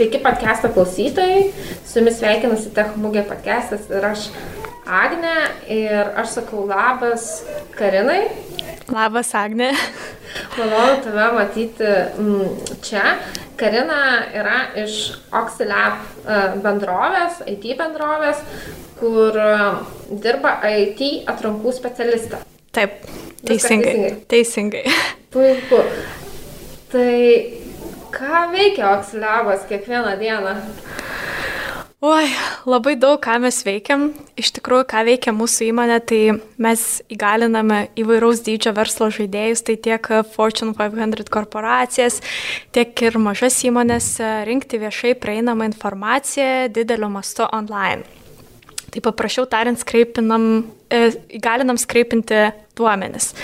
Sveiki podcast'o klausytojai, su jumis sveikinasi Techmugė podcast'as ir aš Agne ir aš sakau labas Karinai. Labas Agne. Malonu tave matyti mm, čia. Karina yra iš Oxilab e, bendrovės, IT bendrovės, kur e, dirba IT atrankų specialistą. Taip, teisingai. Teisingai. teisingai. Puiku. Tai Ką veikia Oxilabas kiekvieną dieną? Oi, labai daug ką mes veikiam. Iš tikrųjų, ką veikia mūsų įmonė, tai mes įgaliname įvairaus dydžio verslo žaidėjus, tai tiek Fortune 500 korporacijas, tiek ir mažas įmonės rinkti viešai prieinamą informaciją dideliu mastu online. Tai paprašiau tariant, skreipinam, e, įgalinam skreipinti duomenis.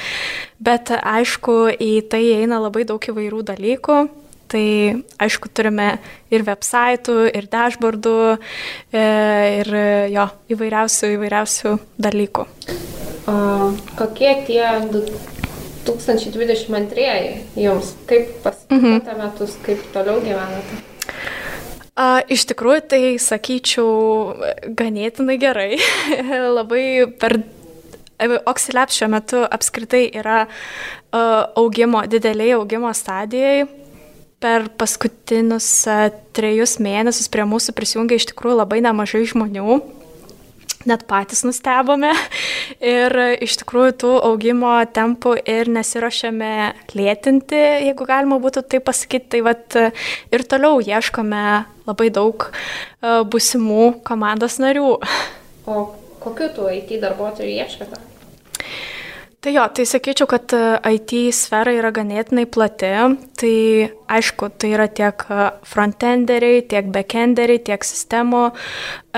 Bet aišku, į tai eina labai daug įvairių dalykų Tai aišku, turime ir websaitų, ir dashboardų, e, ir jo, įvairiausių, įvairiausių dalykų. O kokie tie 2022 jums? Kaip pasikeitėte mhm. metus, kaip toliau gyvenate? A, iš tikrųjų, tai sakyčiau, ganėtinai gerai. Labai per Oxilab šiuo metu apskritai yra uh, augimo, dideliai augimo stadijai per paskutinius trejus mėnesius prie mūsų prisijungė iš tikrųjų labai nemažai žmonių. Net patys nustebome ir iš tikrųjų tų augimo tempų ir nesiuošiame lėtinti, jeigu galima būtų tai pasakyti. Tai vat ir toliau ieškome labai daug busimų komandos narių. O kokiu tų IT darbuotojų ieškote? Tai jo, tai sakyčiau, kad e, IT sfera yra ganėtinai plati. Tai aišku, tai yra tiek e, frontenderiai, tiek backenderiai, tiek sistemų e,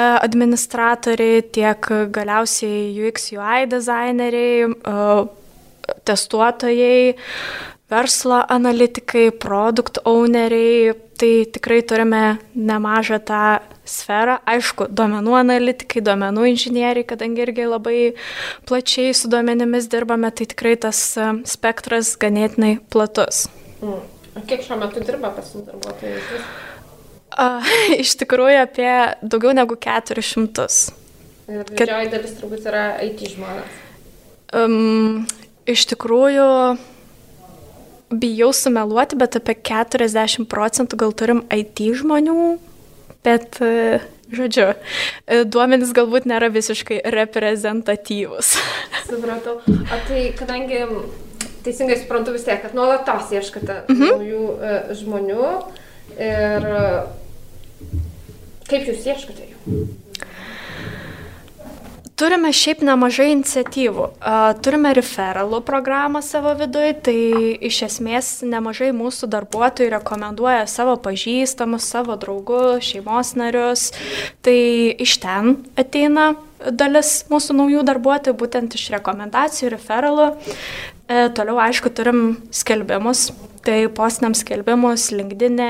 administratoriai, tiek galiausiai UX UI designeriai, testuotojai, verslo analitikai, produkt owneriai. Tai tikrai turime nemažą tą sferą. Aišku, duomenų analitikai, duomenų inžinieriai, kadangi irgi labai plačiai su duomenimis dirbame, tai tikrai tas e, spektras ganėtinai platus. Mm. Kiek šiuo metu dirba pas jums darbuotojai? Uh, iš tikrųjų apie daugiau negu 400. Ir didžioji dalis turbūt yra IT žmonės. Um, iš tikrųjų, bijau sumeluoti, bet apie 40 procentų gal turim IT žmonių, bet, e, žodžiu, e, duomenys galbūt nėra visiškai reprezentatyvus. Supratau. O tai kadangi teisingai suprantu vis tiek, kad nuolatos ieškate mhm. naujų uh, žmonių ir kaip jūs ieškote jų? Turime šiaip nemažai iniciatyvų. Turime referalų programą savo viduje, tai iš esmės nemažai mūsų darbuotojų rekomenduoja savo pažįstamus, savo draugus, šeimos narius. Tai iš ten ateina dalis mūsų naujų darbuotojų, būtent iš rekomendacijų, referalų. E, toliau, aišku, turim skelbimus, tai postinam skelbimus, LinkedIn,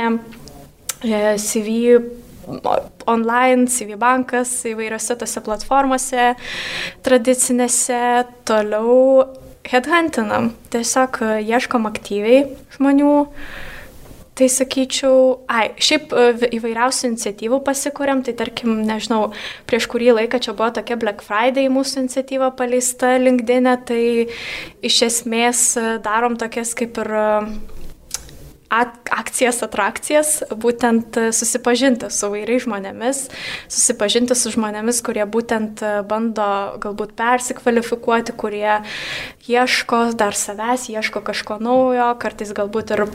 e, CV online, CV bankas, įvairiose tose platformose tradicinėse, toliau headhuntinam, tiesiog e, ieškom aktyviai žmonių. Tai sakyčiau, ai, šiaip e, įvairiausių iniciatyvų pasikūrėm, tai tarkim, nežinau, prieš kurį laiką čia buvo tokia Black Friday mūsų iniciatyva paleista LinkedIn, e, tai iš esmės darom tokias kaip ir akcijas, atrakcijas, būtent e, susipažinti su vairiais žmonėmis, susipažinti su žmonėmis, kurie būtent e, bando galbūt persikvalifikuoti, kurie ieško dar savęs, ieško kažko naujo, kartais galbūt ir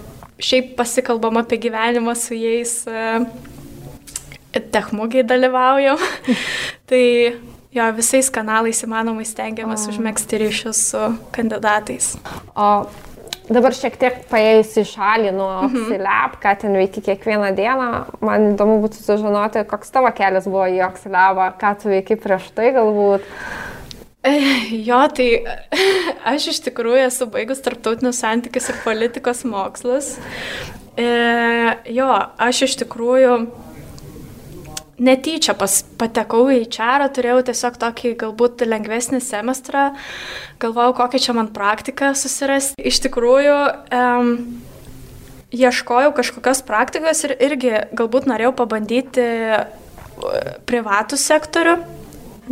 šiaip pasikalbam apie gyvenimą su jais, e, techmugiai dalyvaujam. tai jo visais kanalais įmanomai stengiamės užmėgsti ryšius su kandidatais. O Dabar šiek tiek paėjus į šalį nuo mhm. Oxilab, ką ten veiki kiekvieną dieną, man įdomu būtų sužinoti, koks tavo kelias buvo į Oxilabą, ką tu veiki prieš tai galbūt. Jo, tai aš iš tikrųjų esu baigus tarptautinius santykius ir politikos mokslus. E, jo, aš iš tikrųjų netyčia pas, patekau į čarą, turėjau tiesiog tokį galbūt lengvesnį semestrą, galvojau, kokią čia man praktiką susirasti. Iš tikrųjų, um, ieškojau kažkokios praktikos ir irgi galbūt norėjau pabandyti privatų sektorių.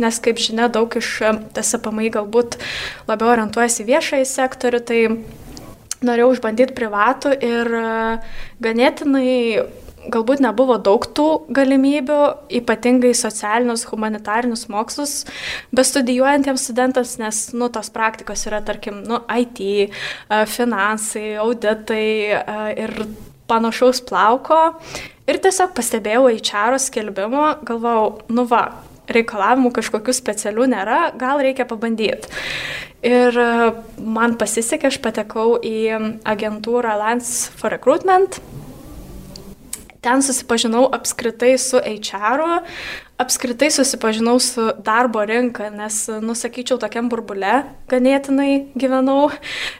Nes, kaip žinia, daug iš TSPMI galbūt labiau orientuojasi viešąjį sektorių, tai norėjau išbandyti privatų ir ganėtinai galbūt nebuvo daug tų galimybių, ypatingai socialinius, humanitarinius mokslus, bestudijuojantiems studentams, nes, nu, tos praktikos yra, tarkim, nu, IT, finansai, auditai ir panašaus plauko. Ir tiesiog pastebėjau HR skelbimo, galvojau, nu va, reikalavimų kažkokių specialių nėra, gal reikia pabandyti. Ir man pasisekė, aš patekau į agentūrą Lance for Recruitment. Ten susipažinau apskritai su HR, apskritai susipažinau su darbo rinka, nes, nusakyčiau, tokiam burbule ganėtinai gyvenau.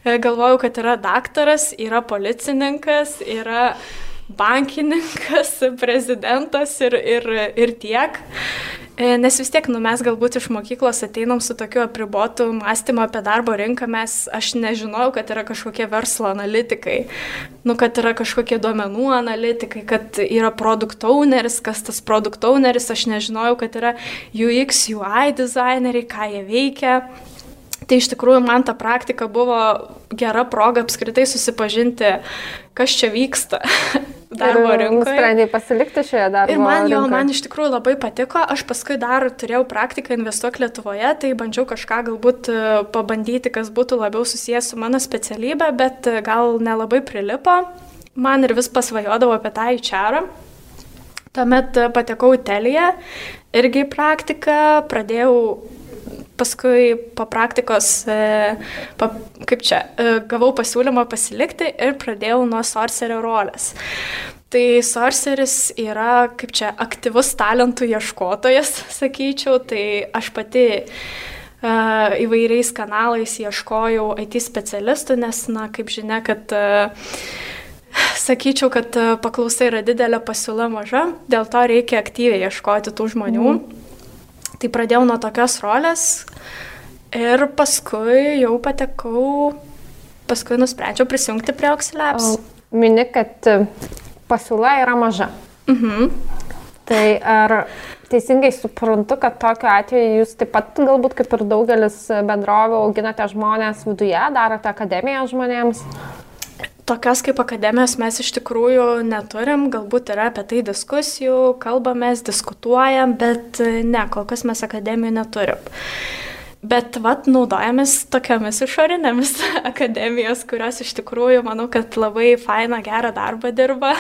Galvojau, kad yra daktaras, yra policininkas, yra bankininkas, prezidentas ir, ir, ir tiek. E, nes vis tiek, nu, mes galbūt iš mokyklos ateinam su tokiu apribotu mąstymu apie darbo rinką, mes, aš nežinojau, kad yra kažkokie verslo analitikai, nu, kad yra kažkokie duomenų analitikai, kad yra produkt owneris, kas tas produkt owneris, aš nežinojau, kad yra UX, UI designeriai, ką jie veikia. Tai iš tikrųjų man ta praktika buvo gera proga apskritai susipažinti, kas čia vyksta darbo rinkoje. Nusprendėjai pasilikti šioje darbo rinkoje. Ir man jo, rinkoje. man iš tikrųjų labai patiko, aš paskui dar turėjau praktiką investuok Lietuvoje, tai bandžiau kažką galbūt e, pabandyti, kas būtų labiau susijęs su mano specialybė, bet e, gal nelabai prilipo. Man ir vis pasvajodavo apie tą įčiarą. Tuomet e, patekau į Teliją, irgi praktiką, pradėjau paskui po praktikos, e, pa, kaip čia, e, gavau pasiūlymą pasilikti ir pradėjau nuo sorcerio rolės. Tai sorceris yra, kaip čia, aktyvus talentų ieškotojas, sakyčiau, tai aš pati uh, įvairiais kanalais ieškojau IT specialistų, nes, na, kaip žinia, kad sakyčiau, kad paklausa yra didelė, pasiūla maža, dėl to reikia aktyviai ieškoti tų žmonių. Mm. Tai pradėjau nuo tokios rolės ir paskui jau patekau, paskui nusprendžiau prisijungti prie Oxilabs. Mini, kad e, pasiūla yra maža. Mhm. Tai ar teisingai suprantu, kad tokiu atveju jūs taip pat galbūt kaip ir daugelis bendrovių auginate žmonės viduje, darote akademiją žmonėms? Tokios kaip akademijos mes iš tikrųjų neturim, galbūt yra apie tai diskusijų, kalbamės, diskutuojam, bet ne, kol kas mes akademijų neturim. Bet vat naudojamės tokiamis išorinėmis akademijos, kurios iš tikrųjų, manau, kad labai faina, gerą darbą dirba,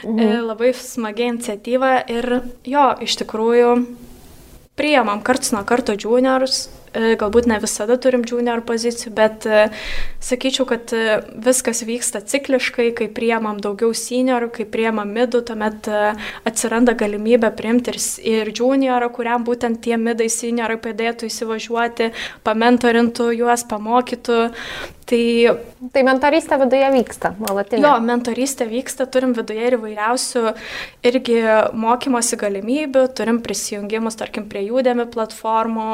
mhm. E, labai smagia iniciatyva ir jo, iš tikrųjų priemam karts nuo karto juniorus, E, galbūt ne visada turim junior pozicijų, bet e, sakyčiau, kad e, viskas vyksta cikliškai, kai priemam daugiau seniorų, kai priemam midų, tuomet atsiranda galimybė priimti ir, ir juniorą, kuriam būtent tie midai seniorai padėtų įsivažiuoti, pamentorintų juos, pamokytų. Tai, tai mentorystė viduje vyksta, nuolatinė. Jo, mentorystė vyksta, turim viduje ir įvairiausių irgi mokymosi galimybių, turim prisijungimus, tarkim, prie jūdėmi platformų,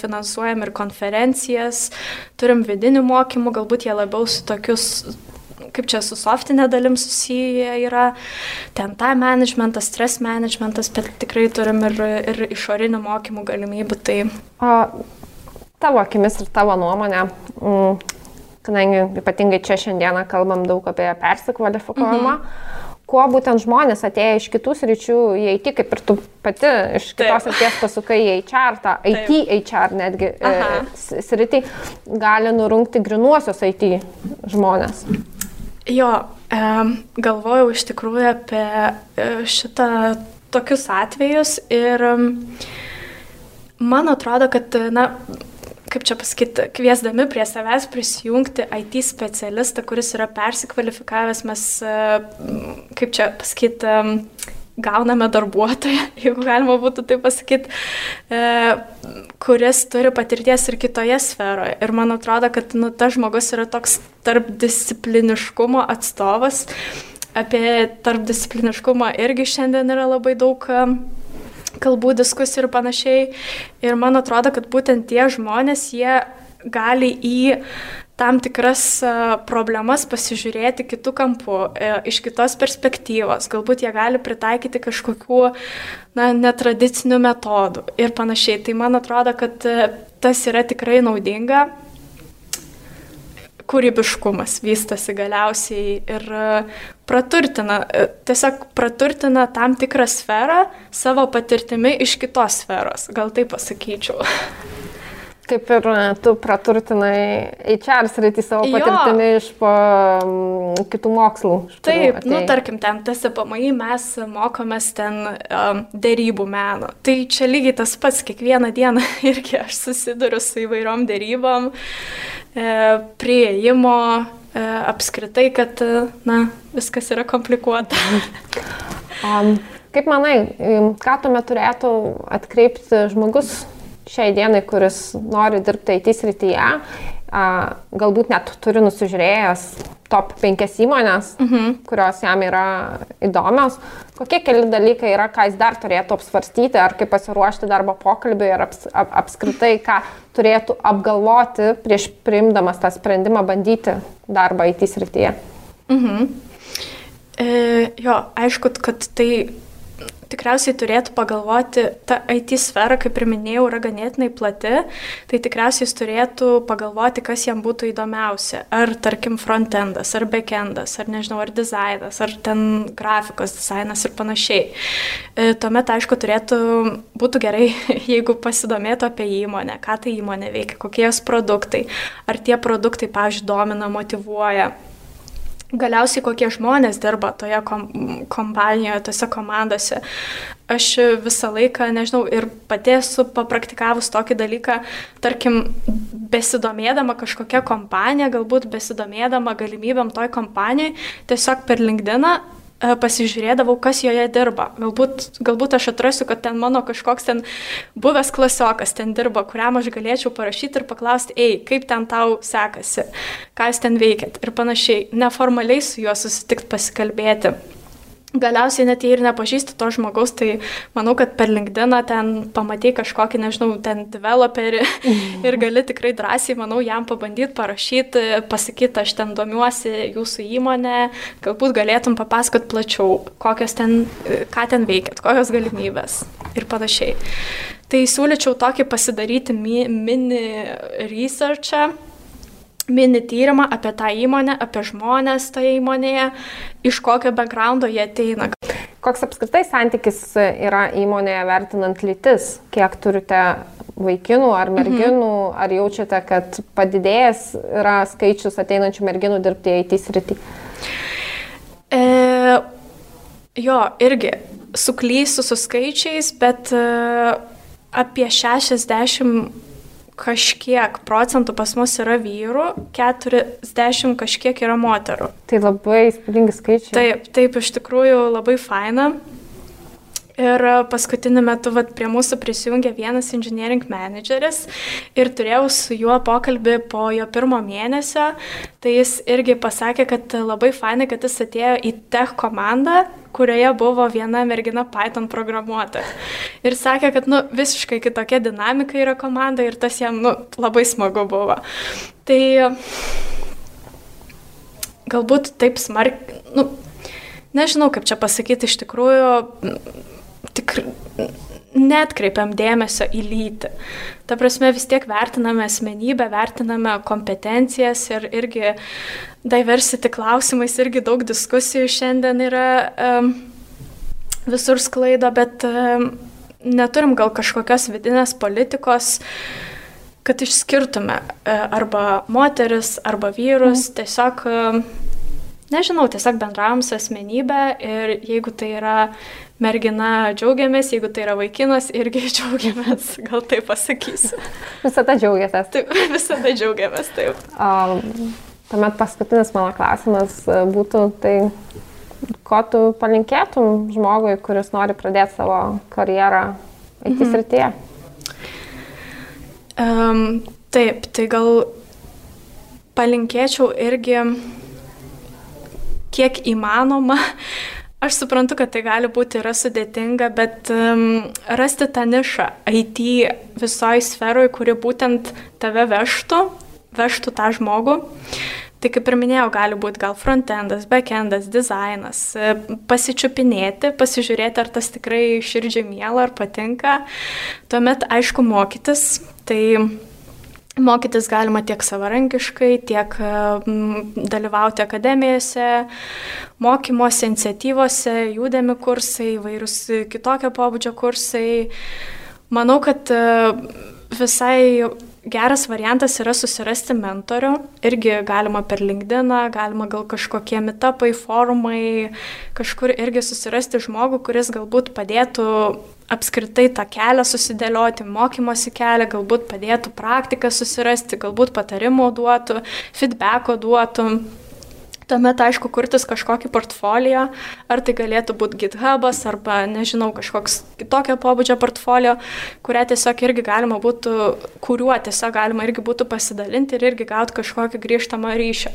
finansuojamų organizuojam ir konferencijas, turim vidinių mokymų, galbūt jie labiau su tokius kaip čia su softinė dalim susiję yra, ten tą managementas, stres managementas, bet tikrai turim ir, ir išorinių mokymų galimybių. Tai... O tavo akimis ir tavo nuomonė, mm, kadangi ypatingai čia šiandieną kalbam daug apie persikvalifikavimą, mhm kuo būtent žmonės atėję iš kitų sričių į IT, kaip ir tu pati iš kitos srities pasukai į HR, tą IT Taip. HR netgi e, Aha. sritį, gali nurungti grinuosius IT žmonės. Jo, e, galvojau iš tikrųjų apie e, šitą tokius atvejus ir man atrodo, kad, na, kaip čia pasakyti, kviesdami prie savęs prisijungti IT specialistą, kuris yra persikvalifikavęs, mes, e, kaip čia pasakyti, gauname darbuotoją, jeigu galima būtų tai pasakyti, e, kuris turi patirties ir kitoje sferoje. Ir man atrodo, kad nu, tas žmogus yra toks tarpdiscipliniškumo atstovas. Apie tarpdiscipliniškumą irgi šiandien yra labai daug kalbų diskusijų ir panašiai. Ir man atrodo, kad būtent tie žmonės, jie gali į tam tikras problemas pasižiūrėti kitų kampų, e, iš kitos perspektyvos. Galbūt jie gali pritaikyti kažkokių na, netradicinių metodų ir panašiai. Tai man atrodo, kad e, tas yra tikrai naudinga. Kūrybiškumas vystosi galiausiai ir e, praturtina, tiesiog praturtina tam tikrą sferą savo patirtimi iš kitos sferos, gal taip pasakyčiau. Kaip ir e, tu praturtinai HR sritį savo patirtimi iš po kitų mokslų. Taip, atėjai. nu tarkim, ten TSPMI mes mokomės ten um, dėrybų meno. Tai čia lygiai tas pats, kiekvieną dieną irgi aš susiduriu su įvairiom dėrybom, e, prieimo, e, apskritai, kad, na, viskas yra komplikuota. um, kaip manai, ką tuomet turėtų atkreipti žmogus? Šiai dienai, kuris nori dirbti IT srityje, galbūt net turi nusižiūrėjęs top 5 įmonės, mhm. kurios jam yra įdomios, kokie keli dalykai yra, ką jis dar turėtų apsvarstyti, ar kaip pasiruošti darbo pokalbiui, ar aps, ap, apskritai, ką turėtų apgalvoti prieš priimdamas tą sprendimą bandyti darbą IT srityje. Mhm. E, jo, aišku, kad tai tikriausiai turėtų pagalvoti, ta IT sfera, kaip ir minėjau, yra ganėtinai plati, tai tikriausiai jis turėtų pagalvoti, kas jam būtų įdomiausia. Ar, tarkim, frontendas, ar backendas, ar nežinau, ar dizainas, ar ten grafikos dizainas ir panašiai. E, tuomet, aišku, turėtų būtų gerai, jeigu pasidomėtų apie įmonę, ką tai įmonė veikia, kokie jos produktai, ar tie produktai, pavyzdžiui, domina, motivuoja galiausiai kokie žmonės dirba toje kom kompanijoje, tose komandose. Aš visą laiką, nežinau, ir pati esu papraktikavus tokį dalyką, tarkim, besidomėdama kažkokią kompaniją, galbūt besidomėdama galimybėm toj kompanijai, tiesiog per LinkedIn E, pasižiūrėdavau, kas joje dirba. Galbūt, galbūt aš atrasiu, kad ten mano kažkoks ten buvęs klasiokas ten dirba, kuriam aš galėčiau parašyti ir paklausti, ei, kaip ten tau sekasi, ką jūs ten veikėt ir panašiai. Neformaliai su juo susitikti pasikalbėti galiausiai net jei ir nepažįsti to žmogaus, tai manau, kad per LinkedIn ten pamatai kažkokį, nežinau, ten developerį ir gali tikrai drąsiai, manau, jam pabandyti parašyti, pasakyti, aš ten domiuosi jūsų įmonė, galbūt galėtum papasakot plačiau, kokios ten, ką ten veikėt, kokios galimybės ir panašiai. Tai siūlyčiau tokį pasidaryti mini researchą mini tyrimą apie tą įmonę, apie žmonės toje įmonėje, iš kokio backgroundo jie ateina. Koks apskritai santykis yra įmonėje vertinant lytis? Kiek turite vaikinų ar merginų, mhm. ar jaučiate, kad padidėjęs yra skaičius ateinančių merginų dirbti į IT sritį? E, jo, irgi suklysiu su skaičiais, bet e, apie 60 kažkiek procentų pas mus yra vyrų, 40 kažkiek yra moterų. Tai labai įspūdingi skaičiai. Taip, taip, iš tikrųjų labai faina. Ir paskutiniu metu vat, prie mūsų prisijungė vienas engineering manageris ir turėjau su juo pokalbį po jo pirmo mėnesio. Tai jis irgi pasakė, kad labai fainai, kad jis atėjo į tech komandą, kurioje buvo viena mergina Python programuotoja. Ir sakė, kad nu, visiškai kitokia dinamika yra komanda ir tas jam nu, labai smagu buvo. Tai galbūt taip smarkiai, nu, nežinau kaip čia pasakyti, iš tikrųjų tik netkreipiam dėmesio į lytį. Ta prasme vis tiek vertiname asmenybę, vertiname kompetencijas ir irgi diversity klausimais irgi daug diskusijų šiandien yra um, visur sklaido, bet um, neturim gal kažkokios vidinės politikos, kad išskirtume uh, arba moteris, arba vyrus, mm. tiesiog um, nežinau, tiesiog bendravom su asmenybė ir jeigu tai yra mergina, džiaugiamės, jeigu tai yra vaikinas, irgi džiaugiamės, gal taip pasakysiu. Visada džiaugiatės. Taip, visada džiaugiamės, taip. Um, tuomet paskutinis mano klausimas e, būtų, tai ko tu palinkėtum žmogui, kuris nori pradėti savo karjerą IT mhm. srityje? Um, taip, tai gal palinkėčiau irgi kiek įmanoma. Aš suprantu, kad tai gali būti yra sudėtinga, bet um, rasti tą nišą IT visoji sferoje, kuri būtent tave vežtų, vežtų tą žmogų. Tai kaip ir minėjau, gali būti gal frontendas, backendas, dizainas, e, pasičiupinėti, pasižiūrėti, ar tas tikrai širdžiai miela, ar patinka. Tuomet, aišku, mokytis. Tai Mokytis galima tiek savarankiškai, tiek dalyvauti akademijose, mokymuose, iniciatyvose, judėmi kursai, vairūs kitokio pobūdžio kursai. Manau, kad e, visai geras variantas yra susirasti mentorių. Irgi galima per LinkedIn, galima gal kažkokie mitapai, forumai, kažkur irgi susirasti žmogų, kuris galbūt padėtų apskritai tą kelią susidėlioti, mokymosi kelią, galbūt padėtų praktiką susirasti, galbūt patarimų duotų, feedbacko duotų. Tuomet, aišku, kurtis kažkokį portfolio, ar tai galėtų būti GitHub'as, arba, nežinau, kažkoks kitokio pobūdžio portfolio, kurią tiesiog irgi galima būtų, kuriuo tiesiog galima irgi būtų pasidalinti ir irgi gauti kažkokį grįžtamą ryšį.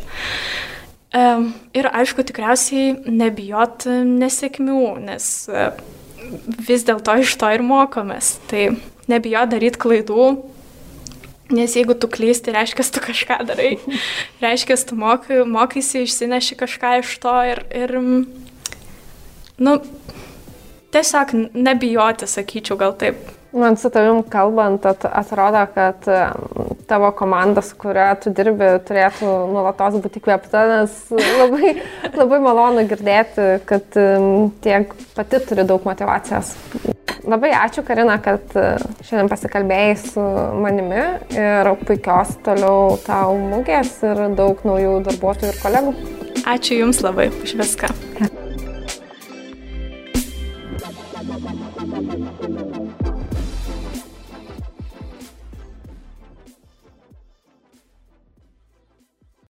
Ir aišku, tikriausiai nebijot nesėkmių, nes vis dėlto iš to ir mokomės. Tai nebijot daryti klaidų, Nes jeigu tu klysti, reiškia, tu kažką darai. Reiškia, tu mokai, mokaisi, išsineši kažką iš to ir, ir nu, tiesiog nebijoti, sakyčiau, gal taip. Man su tavim kalbant, atrodo, kad tavo komanda, su kuria tu dirbi, turėtų nuolatos būti kvepta, nes labai, labai malonu girdėti, kad tiek pati turi daug motivacijos. Labai ačiū, Karina, kad e, šiandien pasikalbėjai su manimi ir puikios toliau tau mūgės ir daug naujų darbuotojų ir kolegų. Ačiū Jums labai už viską.